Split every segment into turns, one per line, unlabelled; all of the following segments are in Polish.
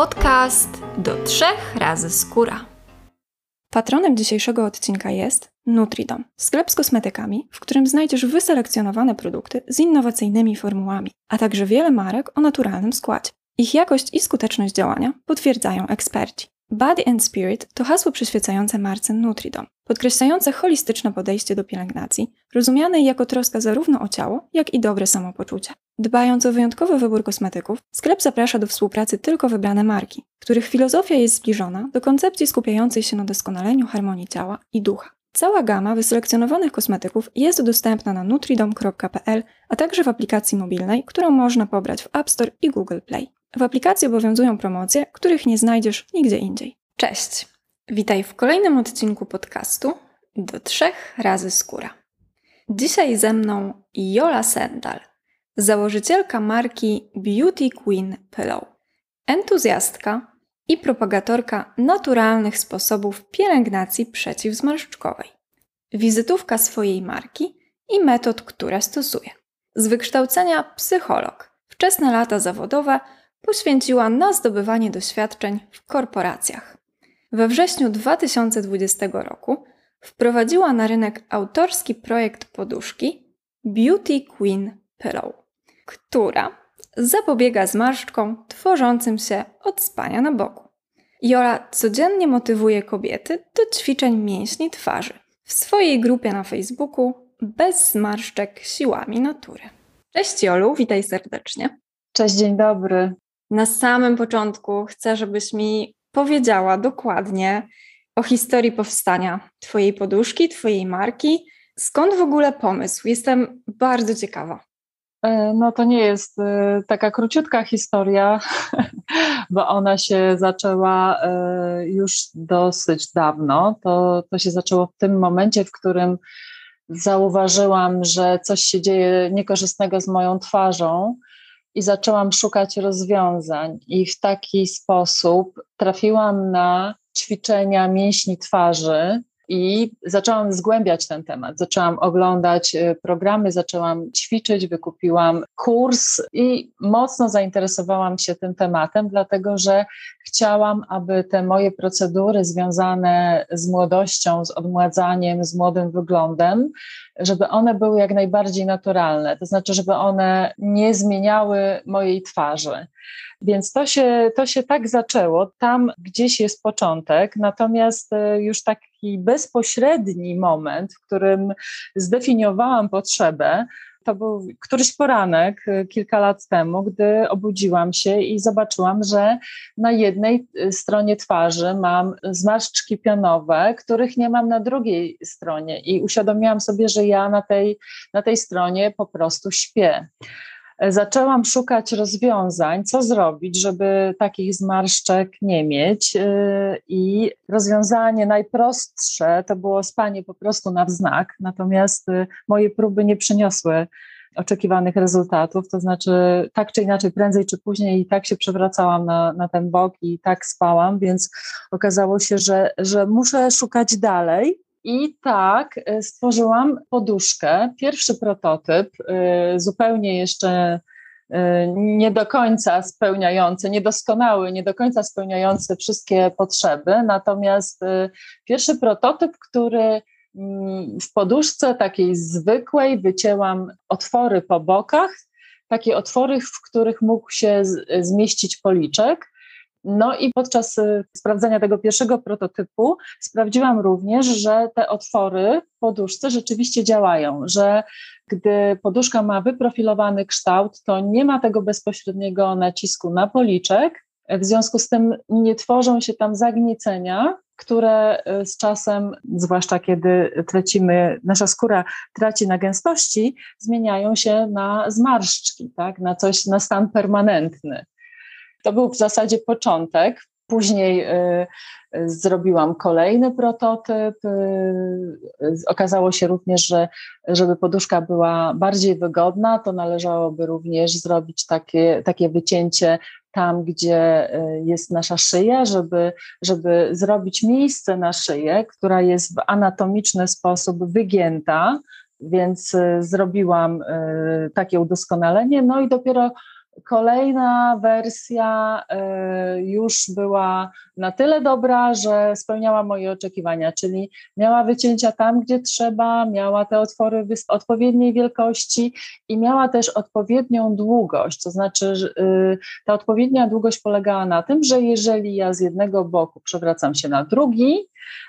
Podcast do trzech razy skóra.
Patronem dzisiejszego odcinka jest Nutridom, sklep z kosmetykami, w którym znajdziesz wyselekcjonowane produkty z innowacyjnymi formułami, a także wiele marek o naturalnym składzie. Ich jakość i skuteczność działania potwierdzają eksperci. Body and Spirit to hasło przyświecające marce Nutridom, podkreślające holistyczne podejście do pielęgnacji, rozumiane jako troska zarówno o ciało, jak i dobre samopoczucie. Dbając o wyjątkowy wybór kosmetyków, sklep zaprasza do współpracy tylko wybrane marki, których filozofia jest zbliżona do koncepcji skupiającej się na doskonaleniu harmonii ciała i ducha. Cała gama wyselekcjonowanych kosmetyków jest dostępna na nutridom.pl, a także w aplikacji mobilnej, którą można pobrać w App Store i Google Play. W aplikacji obowiązują promocje, których nie znajdziesz nigdzie indziej. Cześć! Witaj w kolejnym odcinku podcastu do trzech razy skóra. Dzisiaj ze mną Jola Sendal, założycielka marki Beauty Queen Pillow, entuzjastka i propagatorka naturalnych sposobów pielęgnacji przeciwzmarszczkowej, wizytówka swojej marki i metod, które stosuje. Z wykształcenia psycholog, wczesne lata zawodowe poświęciła na zdobywanie doświadczeń w korporacjach. We wrześniu 2020 roku wprowadziła na rynek autorski projekt poduszki Beauty Queen Pillow, która zapobiega zmarszczkom tworzącym się od spania na boku. Jola codziennie motywuje kobiety do ćwiczeń mięśni twarzy w swojej grupie na Facebooku Bez zmarszczek siłami natury. Cześć Jolu, witaj serdecznie.
Cześć, dzień dobry.
Na samym początku chcę, żebyś mi powiedziała dokładnie o historii powstania Twojej poduszki, Twojej marki. Skąd w ogóle pomysł? Jestem bardzo ciekawa.
E, no to nie jest e, taka króciutka historia, bo ona się zaczęła e, już dosyć dawno. To, to się zaczęło w tym momencie, w którym zauważyłam, że coś się dzieje niekorzystnego z moją twarzą i zaczęłam szukać rozwiązań. I w taki sposób trafiłam na ćwiczenia mięśni twarzy, i zaczęłam zgłębiać ten temat. Zaczęłam oglądać e, programy, zaczęłam ćwiczyć, wykupiłam kurs i mocno zainteresowałam się tym tematem, dlatego że chciałam, aby te moje procedury związane z młodością, z odmładzaniem, z młodym wyglądem, żeby one były jak najbardziej naturalne, to znaczy, żeby one nie zmieniały mojej twarzy. Więc to się, to się tak zaczęło, tam gdzieś jest początek, natomiast e, już taki bezpośredni moment, w którym zdefiniowałam potrzebę, to był któryś poranek e, kilka lat temu, gdy obudziłam się i zobaczyłam, że na jednej e, stronie twarzy mam zmarszczki pionowe, których nie mam na drugiej stronie. I uświadomiłam sobie, że ja na tej, na tej stronie po prostu śpię zaczęłam szukać rozwiązań, co zrobić, żeby takich zmarszczek nie mieć. Y, I rozwiązanie najprostsze to było spanie po prostu na wznak, natomiast y, moje próby nie przyniosły oczekiwanych rezultatów, to znaczy tak czy inaczej, prędzej czy później i tak się przewracałam na, na ten bok i tak spałam, więc okazało się, że, że muszę szukać dalej. I tak e, stworzyłam poduszkę, pierwszy prototyp, e, zupełnie jeszcze e, nie do końca spełniający, niedoskonały, nie do końca spełniający wszystkie potrzeby. Natomiast pierwszy prototyp, który mm, w poduszce takiej zwykłej wycięłam otwory po bokach, takie otwory, w których mógł się zmieścić policzek. No i podczas y, sprawdzania tego pierwszego prototypu sprawdziłam również, że te otwory w poduszce rzeczywiście działają, że gdy poduszka ma wyprofilowany kształt, to nie ma tego bezpośredniego nacisku na policzek, w związku z tym nie tworzą się tam zagniecenia, które y, z czasem, zwłaszcza kiedy tracimy, nasza skóra traci na gęstości, zmieniają się na zmarszczki, tak? na coś, na stan permanentny. To był w zasadzie początek. Później y, y, zrobiłam kolejny prototyp. Y, okazało się również, że żeby poduszka była bardziej wygodna, to należałoby również zrobić takie, takie wycięcie tam, gdzie jest nasza szyja, żeby, żeby zrobić miejsce na szyję, która jest w anatomiczny sposób wygięta, więc zrobiłam takie udoskonalenie. No i dopiero kolejna wersja y, już była na tyle dobra, że spełniała moje oczekiwania, czyli miała wycięcia tam, gdzie trzeba, miała te otwory odpowiedniej wielkości i miała też odpowiednią długość. To znaczy, y, ta odpowiednia długość polegała na tym, że jeżeli ja z jednego boku przewracam się na drugi,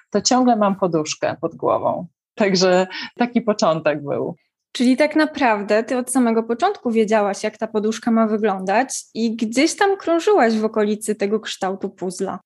to ciągle mam poduszkę pod głową. Także taki początek był.
Czyli tak naprawdę ty od samego początku wiedziałaś, jak ta poduszka ma wyglądać i gdzieś tam krążyłaś w okolicy tego kształtu puzla.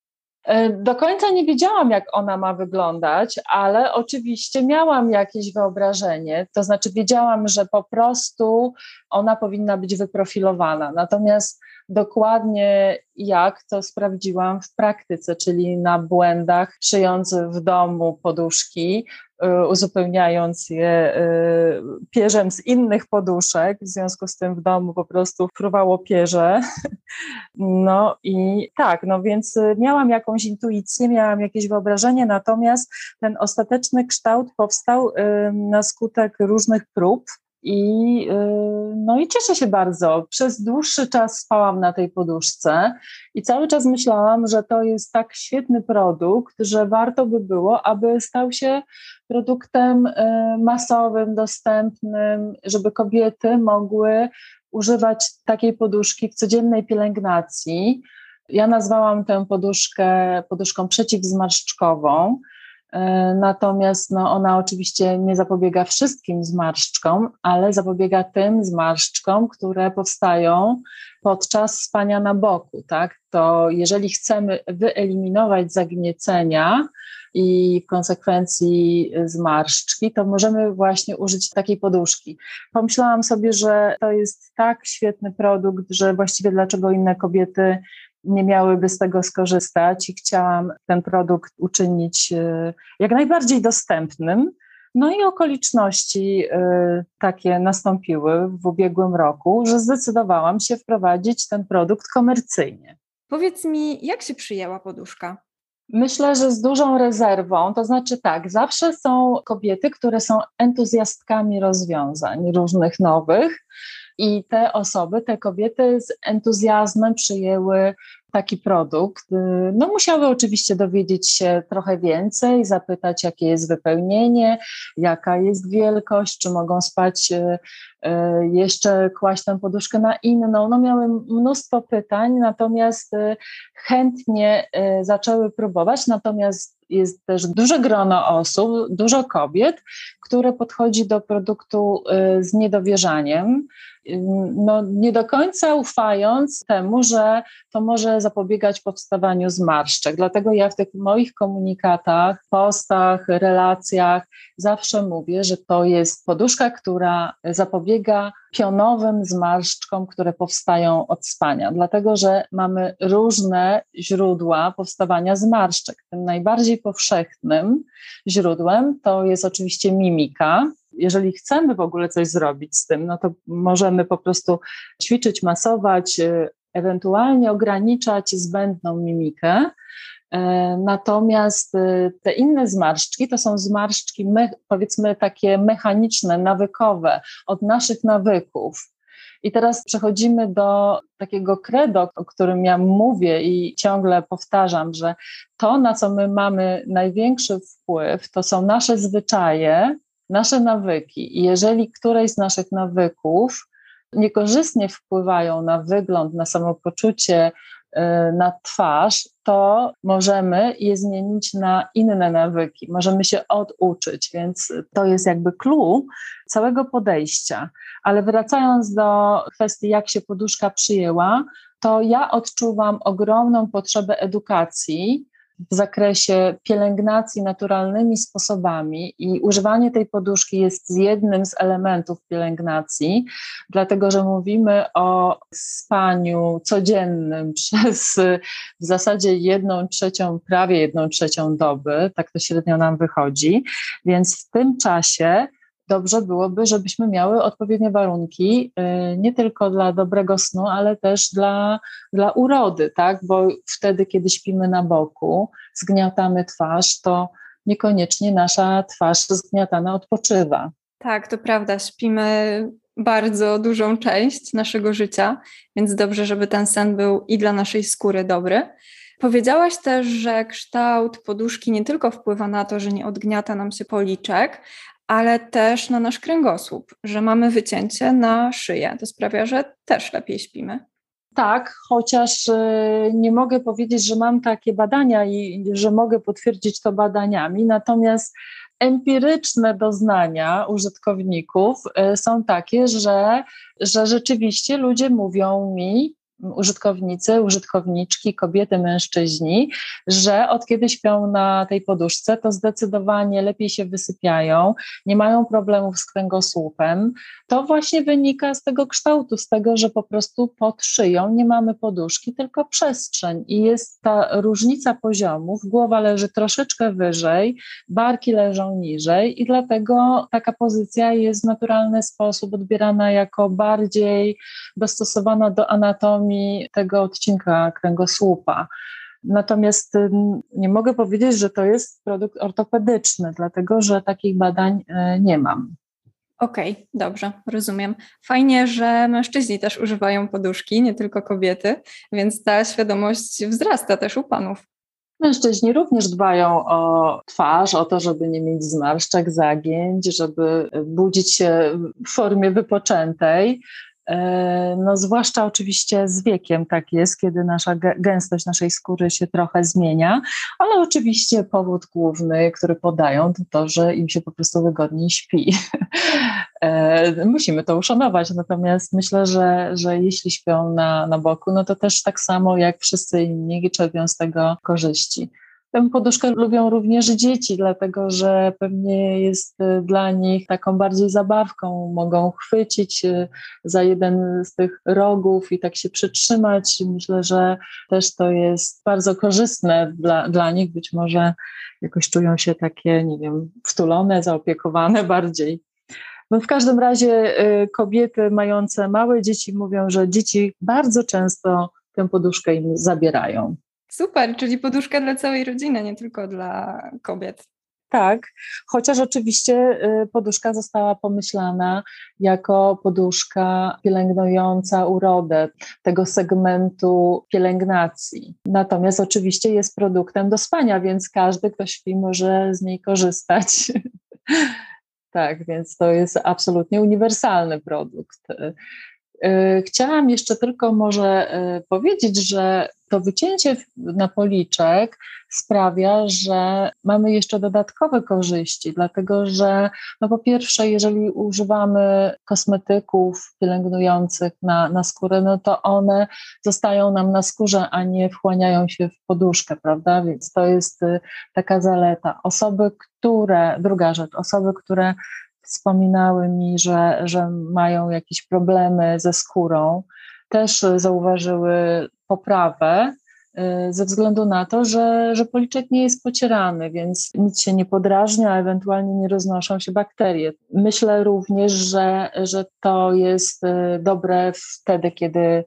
E, do końca nie wiedziałam, jak ona ma wyglądać, ale oczywiście miałam jakieś wyobrażenie, to znaczy wiedziałam, że po prostu ona powinna być wyprofilowana. Natomiast dokładnie jak to sprawdziłam w praktyce, czyli na błędach, szyjąc w domu poduszki, y, uzupełniając je y, pierzem z innych poduszek, w związku z tym w domu po prostu fruwało pierze. No i tak, no więc miałam jakąś intuicję, miałam jakieś wyobrażenie, natomiast ten ostateczny kształt powstał y, na skutek różnych prób, i, y, no i cieszę się bardzo. Przez dłuższy czas spałam na tej poduszce i cały czas myślałam, że to jest tak świetny produkt, że warto by było, aby stał się produktem y, masowym, dostępnym, żeby kobiety mogły używać takiej poduszki w codziennej pielęgnacji. Ja nazwałam tę poduszkę poduszką przeciwzmarszczkową. E, natomiast no, ona oczywiście nie zapobiega wszystkim zmarszczkom, ale zapobiega tym zmarszczkom, które powstają podczas spania na boku. Tak? To jeżeli chcemy wyeliminować zagniecenia i w konsekwencji zmarszczki, to możemy właśnie użyć takiej poduszki. Pomyślałam sobie, że to jest tak świetny produkt, że właściwie dlaczego inne kobiety nie miałyby z tego skorzystać i chciałam ten produkt uczynić e, jak najbardziej dostępnym. No i okoliczności e, takie nastąpiły w ubiegłym roku, że zdecydowałam się wprowadzić ten produkt komercyjnie.
Powiedz mi, jak się przyjęła poduszka?
Myślę, że z dużą rezerwą, to znaczy tak, zawsze są kobiety, które są entuzjastkami rozwiązań różnych nowych, i te osoby, te kobiety z entuzjazmem przyjęły taki produkt. No, musiały oczywiście dowiedzieć się trochę więcej, zapytać, jakie jest wypełnienie, jaka jest wielkość, czy mogą spać, y, y, jeszcze kłaść tę poduszkę na inną. No, miały mnóstwo pytań, natomiast chętnie zaczęły próbować. Natomiast jest też duże grono osób, dużo kobiet, które podchodzi do produktu z niedowierzaniem no, nie do końca ufając temu, że to może zapobiegać powstawaniu zmarszczek. Dlatego ja w tych moich komunikatach, postach, relacjach zawsze mówię, że to jest poduszka, która zapobiega pionowym zmarszczkom, które powstają od spania, dlatego że mamy różne źródła powstawania zmarszczek. Tym najbardziej powszechnym źródłem to jest oczywiście mimika, jeżeli chcemy w ogóle coś zrobić z tym, no to możemy po prostu ćwiczyć, masować, y, ewentualnie ograniczać zbędną mimikę. E, natomiast y, te inne zmarszczki to są zmarszczki, powiedzmy, takie mechaniczne, nawykowe, od naszych nawyków. I teraz przechodzimy do takiego credo, o którym ja mówię i ciągle powtarzam, że to, na co my mamy największy wpływ, to są nasze zwyczaje, nasze nawyki. Jeżeli któreś z naszych nawyków niekorzystnie wpływają na wygląd, na samopoczucie, y, na twarz, to możemy je zmienić na inne nawyki, możemy się oduczyć, więc to jest jakby clue całego podejścia. Ale wracając do kwestii, jak się poduszka przyjęła, to ja odczuwam ogromną potrzebę edukacji w zakresie pielęgnacji naturalnymi sposobami i używanie tej poduszki jest jednym z elementów pielęgnacji, dlatego że mówimy o spaniu codziennym przez w zasadzie jedną trzecią, prawie jedną trzecią doby, tak to średnio nam wychodzi, więc w tym czasie dobrze byłoby, żebyśmy miały odpowiednie warunki, y, nie tylko dla dobrego snu, ale też dla, dla urody, tak? Bo wtedy, kiedy śpimy na boku, zgniatamy twarz, to niekoniecznie nasza twarz zgniatana odpoczywa.
Tak, to prawda. Śpimy bardzo dużą część naszego życia, więc dobrze, żeby ten sen był i dla naszej skóry dobry. Powiedziałaś też, że kształt poduszki nie tylko wpływa na to, że nie odgniata nam się policzek, ale też na nasz kręgosłup, że mamy wycięcie na szyję. To sprawia, że też lepiej śpimy.
Tak, chociaż e, nie mogę powiedzieć, że mam takie badania i że mogę potwierdzić to badaniami, natomiast empiryczne doznania użytkowników e, są takie, że, że rzeczywiście ludzie mówią mi, użytkownicy, użytkowniczki, kobiety, mężczyźni, że od kiedy śpią na tej poduszce, to zdecydowanie lepiej się wysypiają, nie mają problemów z kręgosłupem. To właśnie wynika z tego kształtu, z tego, że po prostu pod szyją nie mamy poduszki, tylko przestrzeń i jest ta różnica poziomów. Głowa leży troszeczkę wyżej, barki leżą niżej i dlatego taka pozycja jest w naturalny sposób odbierana jako bardziej dostosowana do anatomii tego odcinka kręgosłupa. Natomiast nie mogę powiedzieć, że to jest produkt ortopedyczny, dlatego że takich badań e, nie mam.
Okej, okay, dobrze, rozumiem. Fajnie, że mężczyźni też używają poduszki, nie tylko kobiety, więc ta świadomość wzrasta też u panów.
Mężczyźni również dbają o twarz, o to, żeby nie mieć zmarszczek, zagięć, żeby budzić się w formie wypoczętej. E, no, zwłaszcza oczywiście z wiekiem tak jest, kiedy nasza gęstość naszej skóry się trochę zmienia, ale oczywiście powód główny, który podają, to to, że im się po prostu wygodniej śpi. E, musimy to uszanować, natomiast myślę, że, że jeśli śpią na, na boku, no to też tak samo jak wszyscy inni czerpią z tego korzyści. Tę poduszkę lubią również dzieci, dlatego że pewnie jest y, dla nich taką bardziej zabawką. Mogą chwycić y, za jeden z tych rogów i tak się przytrzymać. Myślę, że też to jest bardzo korzystne dla, dla nich. Być może jakoś czują się takie, nie wiem, wtulone, zaopiekowane bardziej. No w każdym razie y, kobiety mające małe dzieci mówią, że dzieci bardzo często tę poduszkę im zabierają.
Super, czyli poduszka dla całej rodziny, nie tylko dla kobiet.
Tak, chociaż oczywiście y, poduszka została pomyślana jako poduszka pielęgnująca urodę tego segmentu pielęgnacji. Natomiast oczywiście jest produktem do spania, więc każdy, kto śpi, może z niej korzystać. tak, więc to jest absolutnie uniwersalny produkt. Y, chciałam jeszcze tylko może y, powiedzieć, że to wycięcie na policzek sprawia, że mamy jeszcze dodatkowe korzyści, dlatego że no po pierwsze, jeżeli używamy kosmetyków pielęgnujących na, na skórę, no to one zostają nam na skórze, a nie wchłaniają się w poduszkę, prawda? Więc to jest y, taka zaleta. Osoby, które, druga rzecz, osoby, które wspominały mi, że, że mają jakieś problemy ze skórą, też zauważyły poprawę y, ze względu na to, że, że policzek nie jest pocierany, więc nic się nie podrażnia, a ewentualnie nie roznoszą się bakterie. Myślę również, że, że to jest y, dobre wtedy, kiedy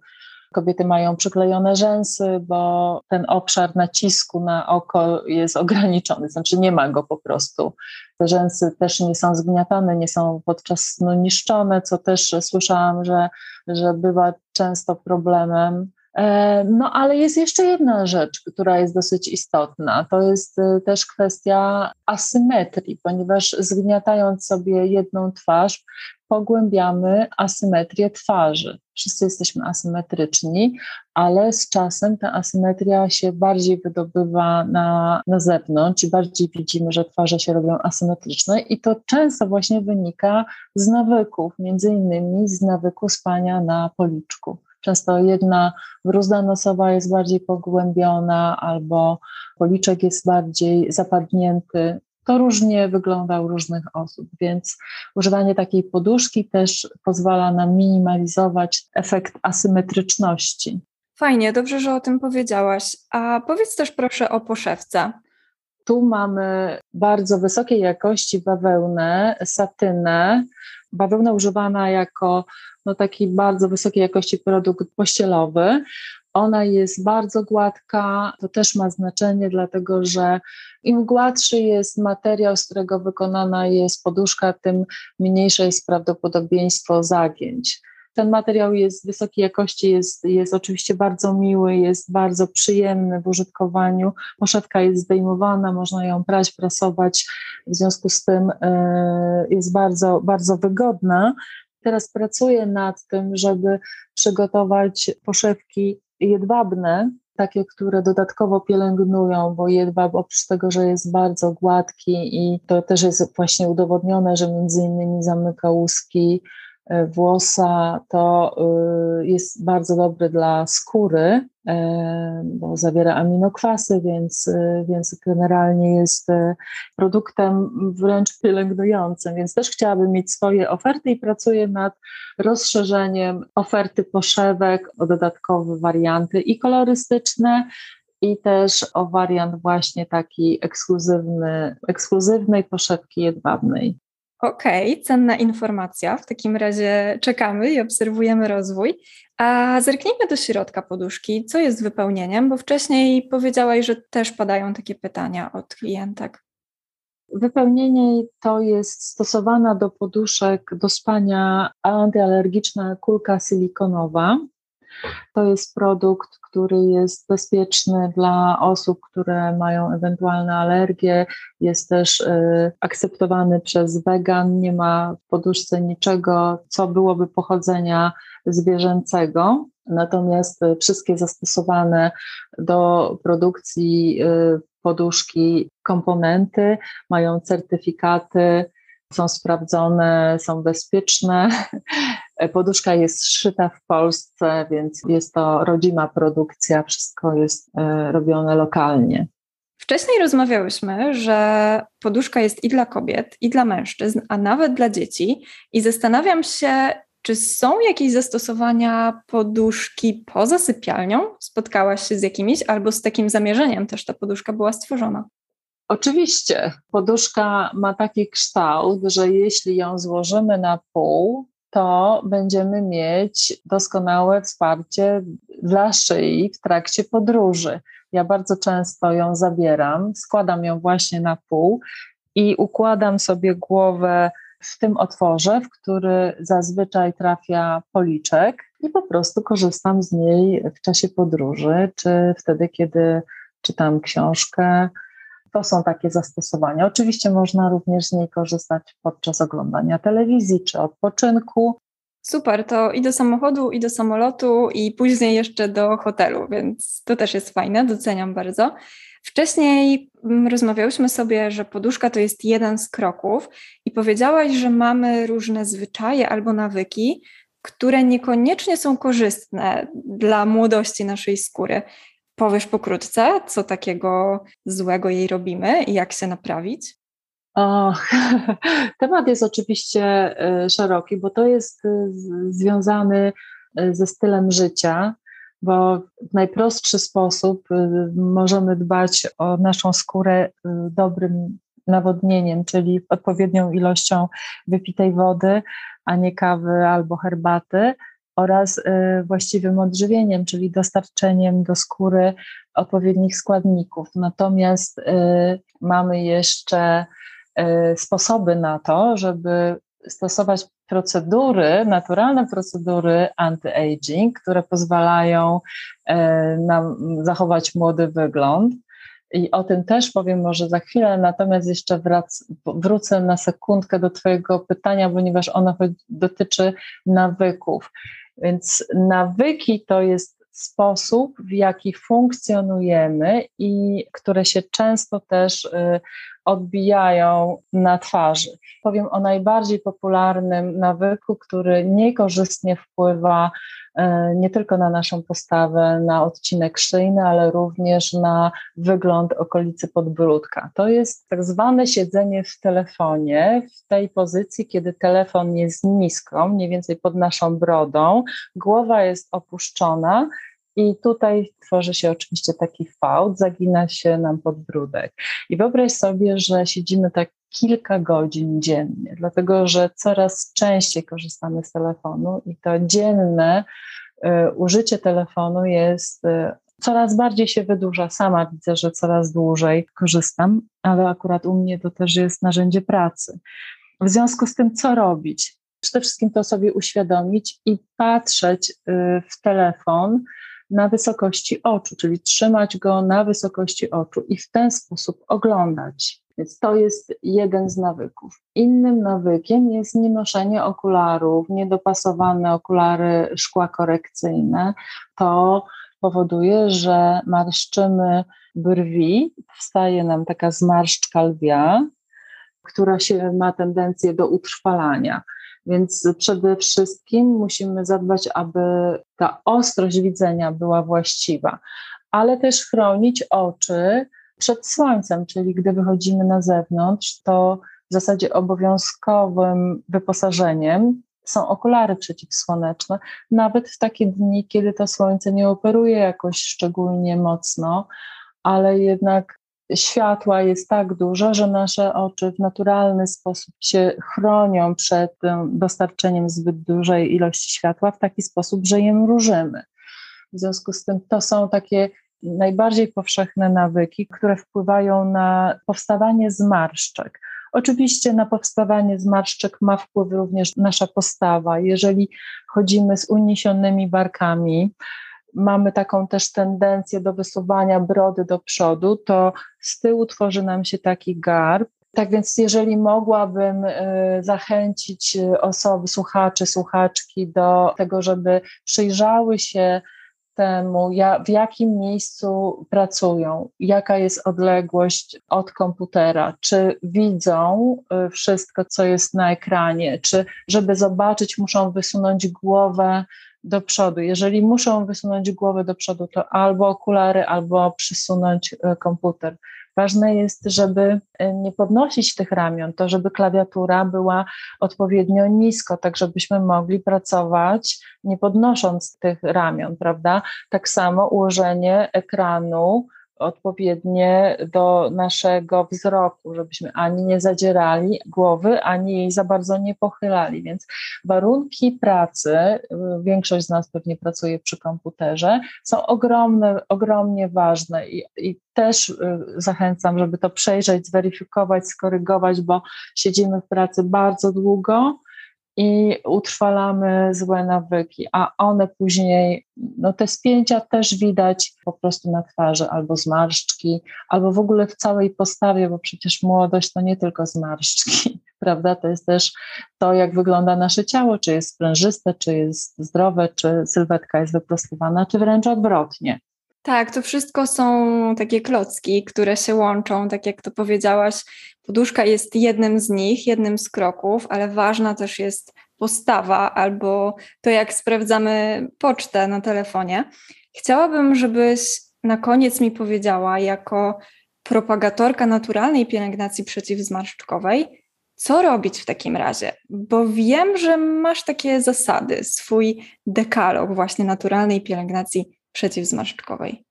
kobiety mają przyklejone rzęsy, bo ten obszar nacisku na oko jest ograniczony, znaczy nie ma go po prostu. Te rzęsy też nie są zgniatane, nie są podczas snu niszczone, co też słyszałam, że, że bywa często problemem. E, no, ale jest jeszcze jedna rzecz, która jest dosyć istotna. To jest y, też kwestia asymetrii, ponieważ zgniatając sobie jedną twarz, pogłębiamy asymetrię twarzy. Wszyscy jesteśmy asymetryczni, ale z czasem ta asymetria się bardziej wydobywa na, na zewnątrz i bardziej widzimy, że twarze się robią asymetryczne i to często właśnie wynika z nawyków, między innymi z nawyku spania na policzku. Często jedna bruzda nosowa jest bardziej pogłębiona albo policzek jest bardziej zapadnięty to różnie wygląda u różnych osób, więc używanie takiej poduszki też pozwala nam minimalizować efekt asymetryczności.
Fajnie, dobrze, że o tym powiedziałaś. A powiedz też proszę o poszewce.
Tu mamy bardzo wysokiej jakości bawełnę, satynę, bawełna używana jako no, taki bardzo wysokiej jakości produkt pościelowy. Ona jest bardzo gładka, to też ma znaczenie, dlatego że im gładszy jest materiał, z którego wykonana jest poduszka, tym mniejsze jest prawdopodobieństwo zagięć. Ten materiał jest wysokiej jakości, jest, jest oczywiście bardzo miły, jest bardzo przyjemny w użytkowaniu. Poszewka jest zdejmowana, można ją prać, prasować, w związku z tym e, jest bardzo, bardzo wygodna. Teraz pracuję nad tym, żeby przygotować poszewki jedwabne, takie, które dodatkowo pielęgnują, bo jedwab oprócz tego, że jest bardzo gładki i to też jest właśnie udowodnione, że między innymi zamyka łuski włosa to y, jest bardzo dobry dla skóry, e, bo zawiera aminokwasy, więc, y, więc generalnie jest e, produktem wręcz pielęgnującym. Więc też chciałabym mieć swoje oferty i pracuję nad rozszerzeniem oferty poszewek o dodatkowe warianty i kolorystyczne, i też o wariant właśnie taki ekskluzywny, ekskluzywnej poszewki jedwabnej.
Okej, okay, cenna informacja. W takim razie czekamy i obserwujemy rozwój. A zerknijmy do środka poduszki. Co jest wypełnieniem? Bo wcześniej powiedziałaś, że też padają takie pytania od klientek.
Wypełnienie to jest stosowana do poduszek do spania antyalergiczna kulka silikonowa. To jest produkt, który jest bezpieczny dla osób, które mają ewentualne alergie, jest też y, akceptowany przez wegan, nie ma w poduszce niczego, co byłoby pochodzenia zwierzęcego. Natomiast y, wszystkie zastosowane do produkcji y, poduszki komponenty mają certyfikaty są sprawdzone, są bezpieczne. Poduszka jest szyta w Polsce, więc jest to rodzima produkcja, wszystko jest e, robione lokalnie.
Wcześniej rozmawiałyśmy, że poduszka jest i dla kobiet, i dla mężczyzn, a nawet dla dzieci. I zastanawiam się, czy są jakieś zastosowania poduszki poza sypialnią? Spotkałaś się z jakimiś, albo z takim zamierzeniem też ta poduszka była stworzona?
Oczywiście, poduszka ma taki kształt, że jeśli ją złożymy na pół, to będziemy mieć doskonałe wsparcie dla szyi w trakcie podróży. Ja bardzo często ją zabieram, składam ją właśnie na pół i układam sobie głowę w tym otworze, w który zazwyczaj trafia policzek i po prostu korzystam z niej w czasie podróży, czy wtedy, kiedy czytam książkę, to są takie zastosowania. Oczywiście można również z niej korzystać podczas oglądania telewizji czy odpoczynku.
Super, to i do samochodu, i do samolotu, i później jeszcze do hotelu, więc to też jest fajne, doceniam bardzo. Wcześniej mm, rozmawiałyśmy sobie, że poduszka to jest jeden z kroków, i powiedziałaś, że mamy różne zwyczaje albo nawyki, które niekoniecznie są korzystne dla młodości naszej skóry. Powiesz pokrótce, co takiego złego jej robimy i jak się naprawić?
O, temat jest oczywiście e, szeroki, bo to jest e, związany e, ze stylem życia, bo w najprostszy sposób możemy dbać o naszą skórę dobrym nawodnieniem, czyli odpowiednią ilością wypitej wody, a nie kawy albo herbaty, oraz y, właściwym odżywieniem, czyli dostarczeniem do skóry odpowiednich składników. Natomiast y, mamy jeszcze y, sposoby na to, żeby stosować procedury, naturalne procedury anti-aging, które pozwalają nam zachować młody wygląd. I o tym też powiem może za chwilę, natomiast jeszcze wrac, wrócę na sekundkę do Twojego pytania, ponieważ ono dotyczy nawyków. Więc nawyki to jest sposób, w jaki funkcjonujemy i które się często też y, odbijają na twarzy. Powiem o najbardziej popularnym nawyku, który niekorzystnie wpływa E, nie tylko na naszą postawę, na odcinek szyjny, ale również na wygląd okolicy podbródka. To jest tak zwane siedzenie w telefonie, w tej pozycji, kiedy telefon jest nisko, mniej więcej pod naszą brodą, głowa jest opuszczona i tutaj tworzy się oczywiście taki fałd, zagina się nam podbródek. I wyobraź sobie, że siedzimy tak kilka godzin dziennie, dlatego że coraz częściej korzystamy z telefonu i to dzienne y, użycie telefonu jest y, coraz bardziej się wydłuża. Sama widzę, że coraz dłużej korzystam, ale akurat u mnie to też jest narzędzie pracy. W związku z tym, co robić? Przede wszystkim to sobie uświadomić i patrzeć y, w telefon na wysokości oczu, czyli trzymać go na wysokości oczu i w ten sposób oglądać. Więc to jest jeden z nawyków. Innym nawykiem jest nienoszenie okularów, niedopasowane okulary szkła korekcyjne. To powoduje, że marszczymy brwi, wstaje nam taka zmarszczka lwia, która się ma tendencję do utrwalania. Więc przede wszystkim musimy zadbać, aby ta ostrość widzenia była właściwa, ale też chronić oczy przed słońcem, czyli gdy wychodzimy na zewnątrz, to w zasadzie obowiązkowym wyposażeniem są okulary przeciwsłoneczne, nawet w takie dni, kiedy to słońce nie operuje jakoś szczególnie mocno, ale jednak światła jest tak dużo, że nasze oczy w naturalny sposób się chronią przed dostarczeniem zbyt dużej ilości światła w taki sposób, że je mrużymy. W związku z tym to są takie najbardziej powszechne nawyki, które wpływają na powstawanie zmarszczek. Oczywiście na powstawanie zmarszczek ma wpływ również nasza postawa. Jeżeli chodzimy z uniesionymi barkami, mamy taką też tendencję do wysuwania brody do przodu, to z tyłu tworzy nam się taki garb. Tak więc, jeżeli mogłabym y, zachęcić y, osoby, słuchaczy, słuchaczki do tego, żeby przyjrzały się temu, w jakim miejscu pracują, jaka jest odległość od komputera, czy widzą y, wszystko, co jest na ekranie, czy żeby zobaczyć, muszą wysunąć głowę do przodu. Jeżeli muszą wysunąć głowę do przodu, to albo okulary, albo przysunąć y, komputer. Ważne jest, żeby e, nie podnosić tych ramion, to żeby klawiatura była odpowiednio nisko, tak żebyśmy mogli pracować nie podnosząc tych ramion, prawda? Tak samo ułożenie ekranu odpowiednie do naszego wzroku, żebyśmy ani nie zadzierali głowy, ani jej za bardzo nie pochylali. Więc warunki pracy, większość z nas pewnie pracuje przy komputerze, są ogromne, ogromnie ważne i, i też y, zachęcam, żeby to przejrzeć, zweryfikować, skorygować, bo siedzimy w pracy bardzo długo i utrwalamy złe nawyki, a one później, no te spięcia też widać po prostu na twarzy, albo zmarszczki, albo w ogóle w całej postawie, bo przecież młodość to nie tylko zmarszczki, prawda? To jest też to, jak wygląda nasze ciało, czy jest sprężyste, czy jest zdrowe, czy sylwetka jest wyprostowana, czy wręcz odwrotnie.
Tak, to wszystko są takie klocki, które się łączą, tak jak to powiedziałaś. Poduszka jest jednym z nich, jednym z kroków, ale ważna też jest postawa albo to, jak sprawdzamy pocztę na telefonie. Chciałabym, żebyś na koniec mi powiedziała, jako propagatorka naturalnej pielęgnacji przeciwzmarszczkowej, co robić w takim razie? Bo wiem, że masz takie zasady, swój dekalog właśnie naturalnej pielęgnacji przeciwzmarszczkowej.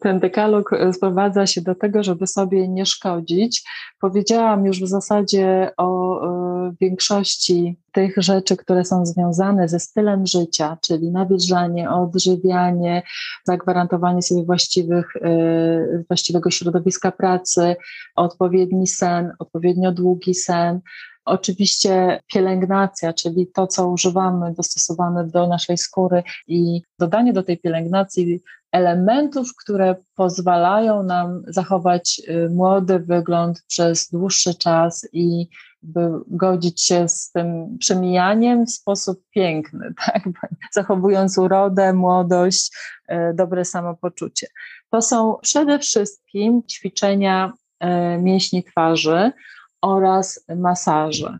Ten dekalog e, sprowadza się do tego, żeby sobie nie szkodzić. Powiedziałam już w zasadzie o e, większości tych rzeczy, które są związane ze stylem życia, czyli nawilżanie, odżywianie, zagwarantowanie sobie właściwych, e, właściwego środowiska pracy, odpowiedni sen, odpowiednio długi sen, Oczywiście pielęgnacja, czyli to, co używamy, dostosowane do naszej skóry i dodanie do tej pielęgnacji elementów, które pozwalają nam zachować y, młody wygląd przez dłuższy czas i by godzić się z tym przemijaniem w sposób piękny, tak? zachowując urodę, młodość, y, dobre samopoczucie. To są przede wszystkim ćwiczenia y, mięśni twarzy, oraz masaże.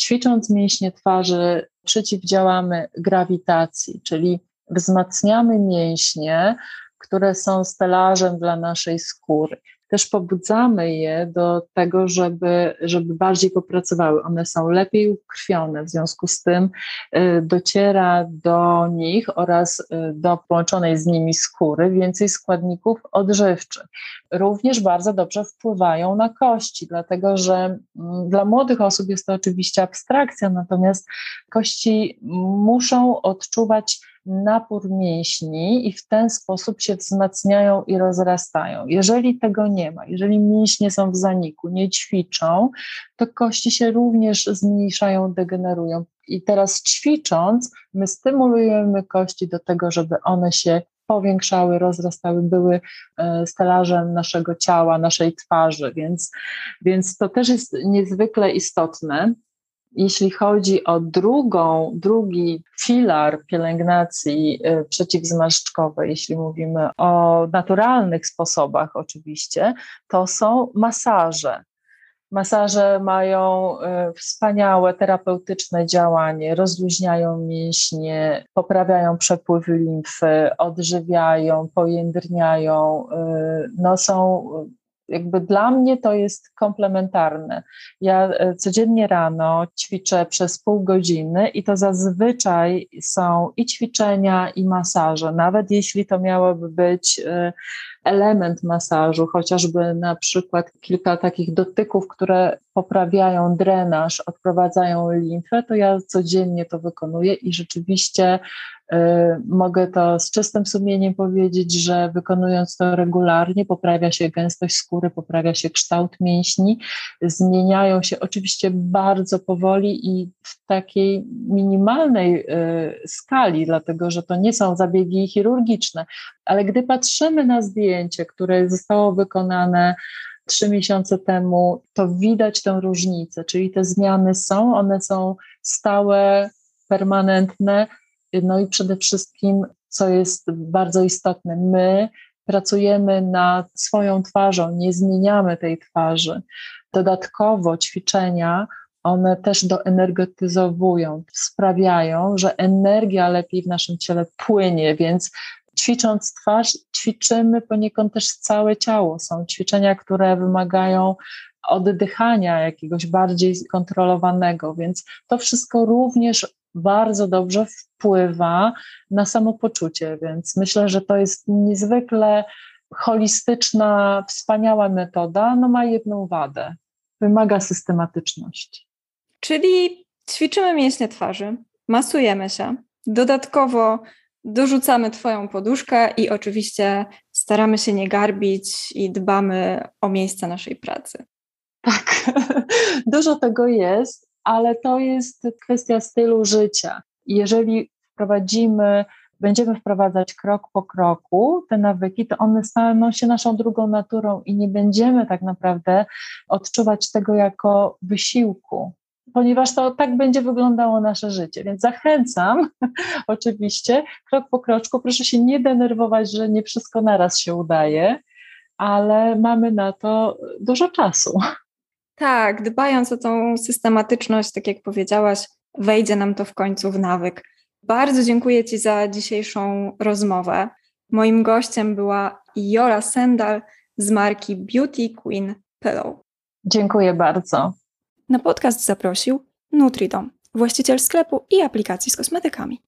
Ćwicząc mięśnie twarzy, przeciwdziałamy grawitacji, czyli wzmacniamy mięśnie, które są stelażem dla naszej skóry. Też pobudzamy je do tego, żeby, żeby bardziej popracowały. One są lepiej ukrwione, w związku z tym y, dociera do nich oraz y, do połączonej z nimi skóry więcej składników odżywczych. Również bardzo dobrze wpływają na kości, dlatego że mm, dla młodych osób jest to oczywiście abstrakcja, natomiast kości muszą odczuwać napór mięśni i w ten sposób się wzmacniają i rozrastają. Jeżeli tego nie ma, jeżeli mięśnie są w zaniku, nie ćwiczą, to kości się również zmniejszają, degenerują. I teraz ćwicząc, my stymulujemy kości do tego, żeby one się powiększały, rozrastały, były e, stelażem naszego ciała, naszej twarzy, więc, więc to też jest niezwykle istotne. Jeśli chodzi o drugą, drugi filar pielęgnacji y, przeciwzmarszczkowej, jeśli mówimy o naturalnych sposobach oczywiście, to są masaże. Masaże mają y, wspaniałe terapeutyczne działanie, rozluźniają mięśnie, poprawiają przepływ limfy, odżywiają, pojędrniają, y, no są jakby dla mnie to jest komplementarne. Ja e, codziennie rano ćwiczę przez pół godziny i to zazwyczaj są i ćwiczenia, i masaże. Nawet jeśli to miałoby być e, element masażu, chociażby na przykład kilka takich dotyków, które poprawiają drenaż, odprowadzają limfę, to ja codziennie to wykonuję i rzeczywiście mogę to z czystym sumieniem powiedzieć, że wykonując to regularnie, poprawia się gęstość skóry, poprawia się kształt mięśni, zmieniają się oczywiście bardzo powoli i w takiej minimalnej y, skali, dlatego że to nie są zabiegi chirurgiczne, ale gdy patrzymy na zdjęcie, które zostało wykonane trzy miesiące temu, to widać tę różnicę, czyli te zmiany są, one są stałe, permanentne, no i przede wszystkim, co jest bardzo istotne, my pracujemy nad swoją twarzą, nie zmieniamy tej twarzy. Dodatkowo ćwiczenia, one też doenergetyzowują, sprawiają, że energia lepiej w naszym ciele płynie, więc ćwicząc twarz, ćwiczymy poniekąd też całe ciało. Są ćwiczenia, które wymagają oddychania jakiegoś bardziej kontrolowanego, więc to wszystko również bardzo dobrze wpływa na samopoczucie, więc myślę, że to jest niezwykle holistyczna, wspaniała metoda, no ma jedną wadę. Wymaga systematyczności.
Czyli ćwiczymy mięśnie twarzy, masujemy się, dodatkowo dorzucamy Twoją poduszkę i oczywiście staramy się nie garbić i dbamy o miejsce naszej pracy.
Tak, dużo tego jest, ale to jest kwestia stylu życia. Jeżeli wprowadzimy, będziemy wprowadzać krok po kroku te nawyki, to one staną się naszą drugą naturą i nie będziemy tak naprawdę odczuwać tego jako wysiłku ponieważ to tak będzie wyglądało nasze życie. Więc zachęcam, oczywiście, krok po kroczku, proszę się nie denerwować, że nie wszystko naraz się udaje, ale mamy na to dużo czasu.
Tak, dbając o tą systematyczność, tak jak powiedziałaś, wejdzie nam to w końcu w nawyk. Bardzo dziękuję Ci za dzisiejszą rozmowę. Moim gościem była Jola Sendal z marki Beauty Queen Pillow.
Dziękuję bardzo.
Na podcast zaprosił Nutridom, właściciel sklepu i aplikacji z kosmetykami.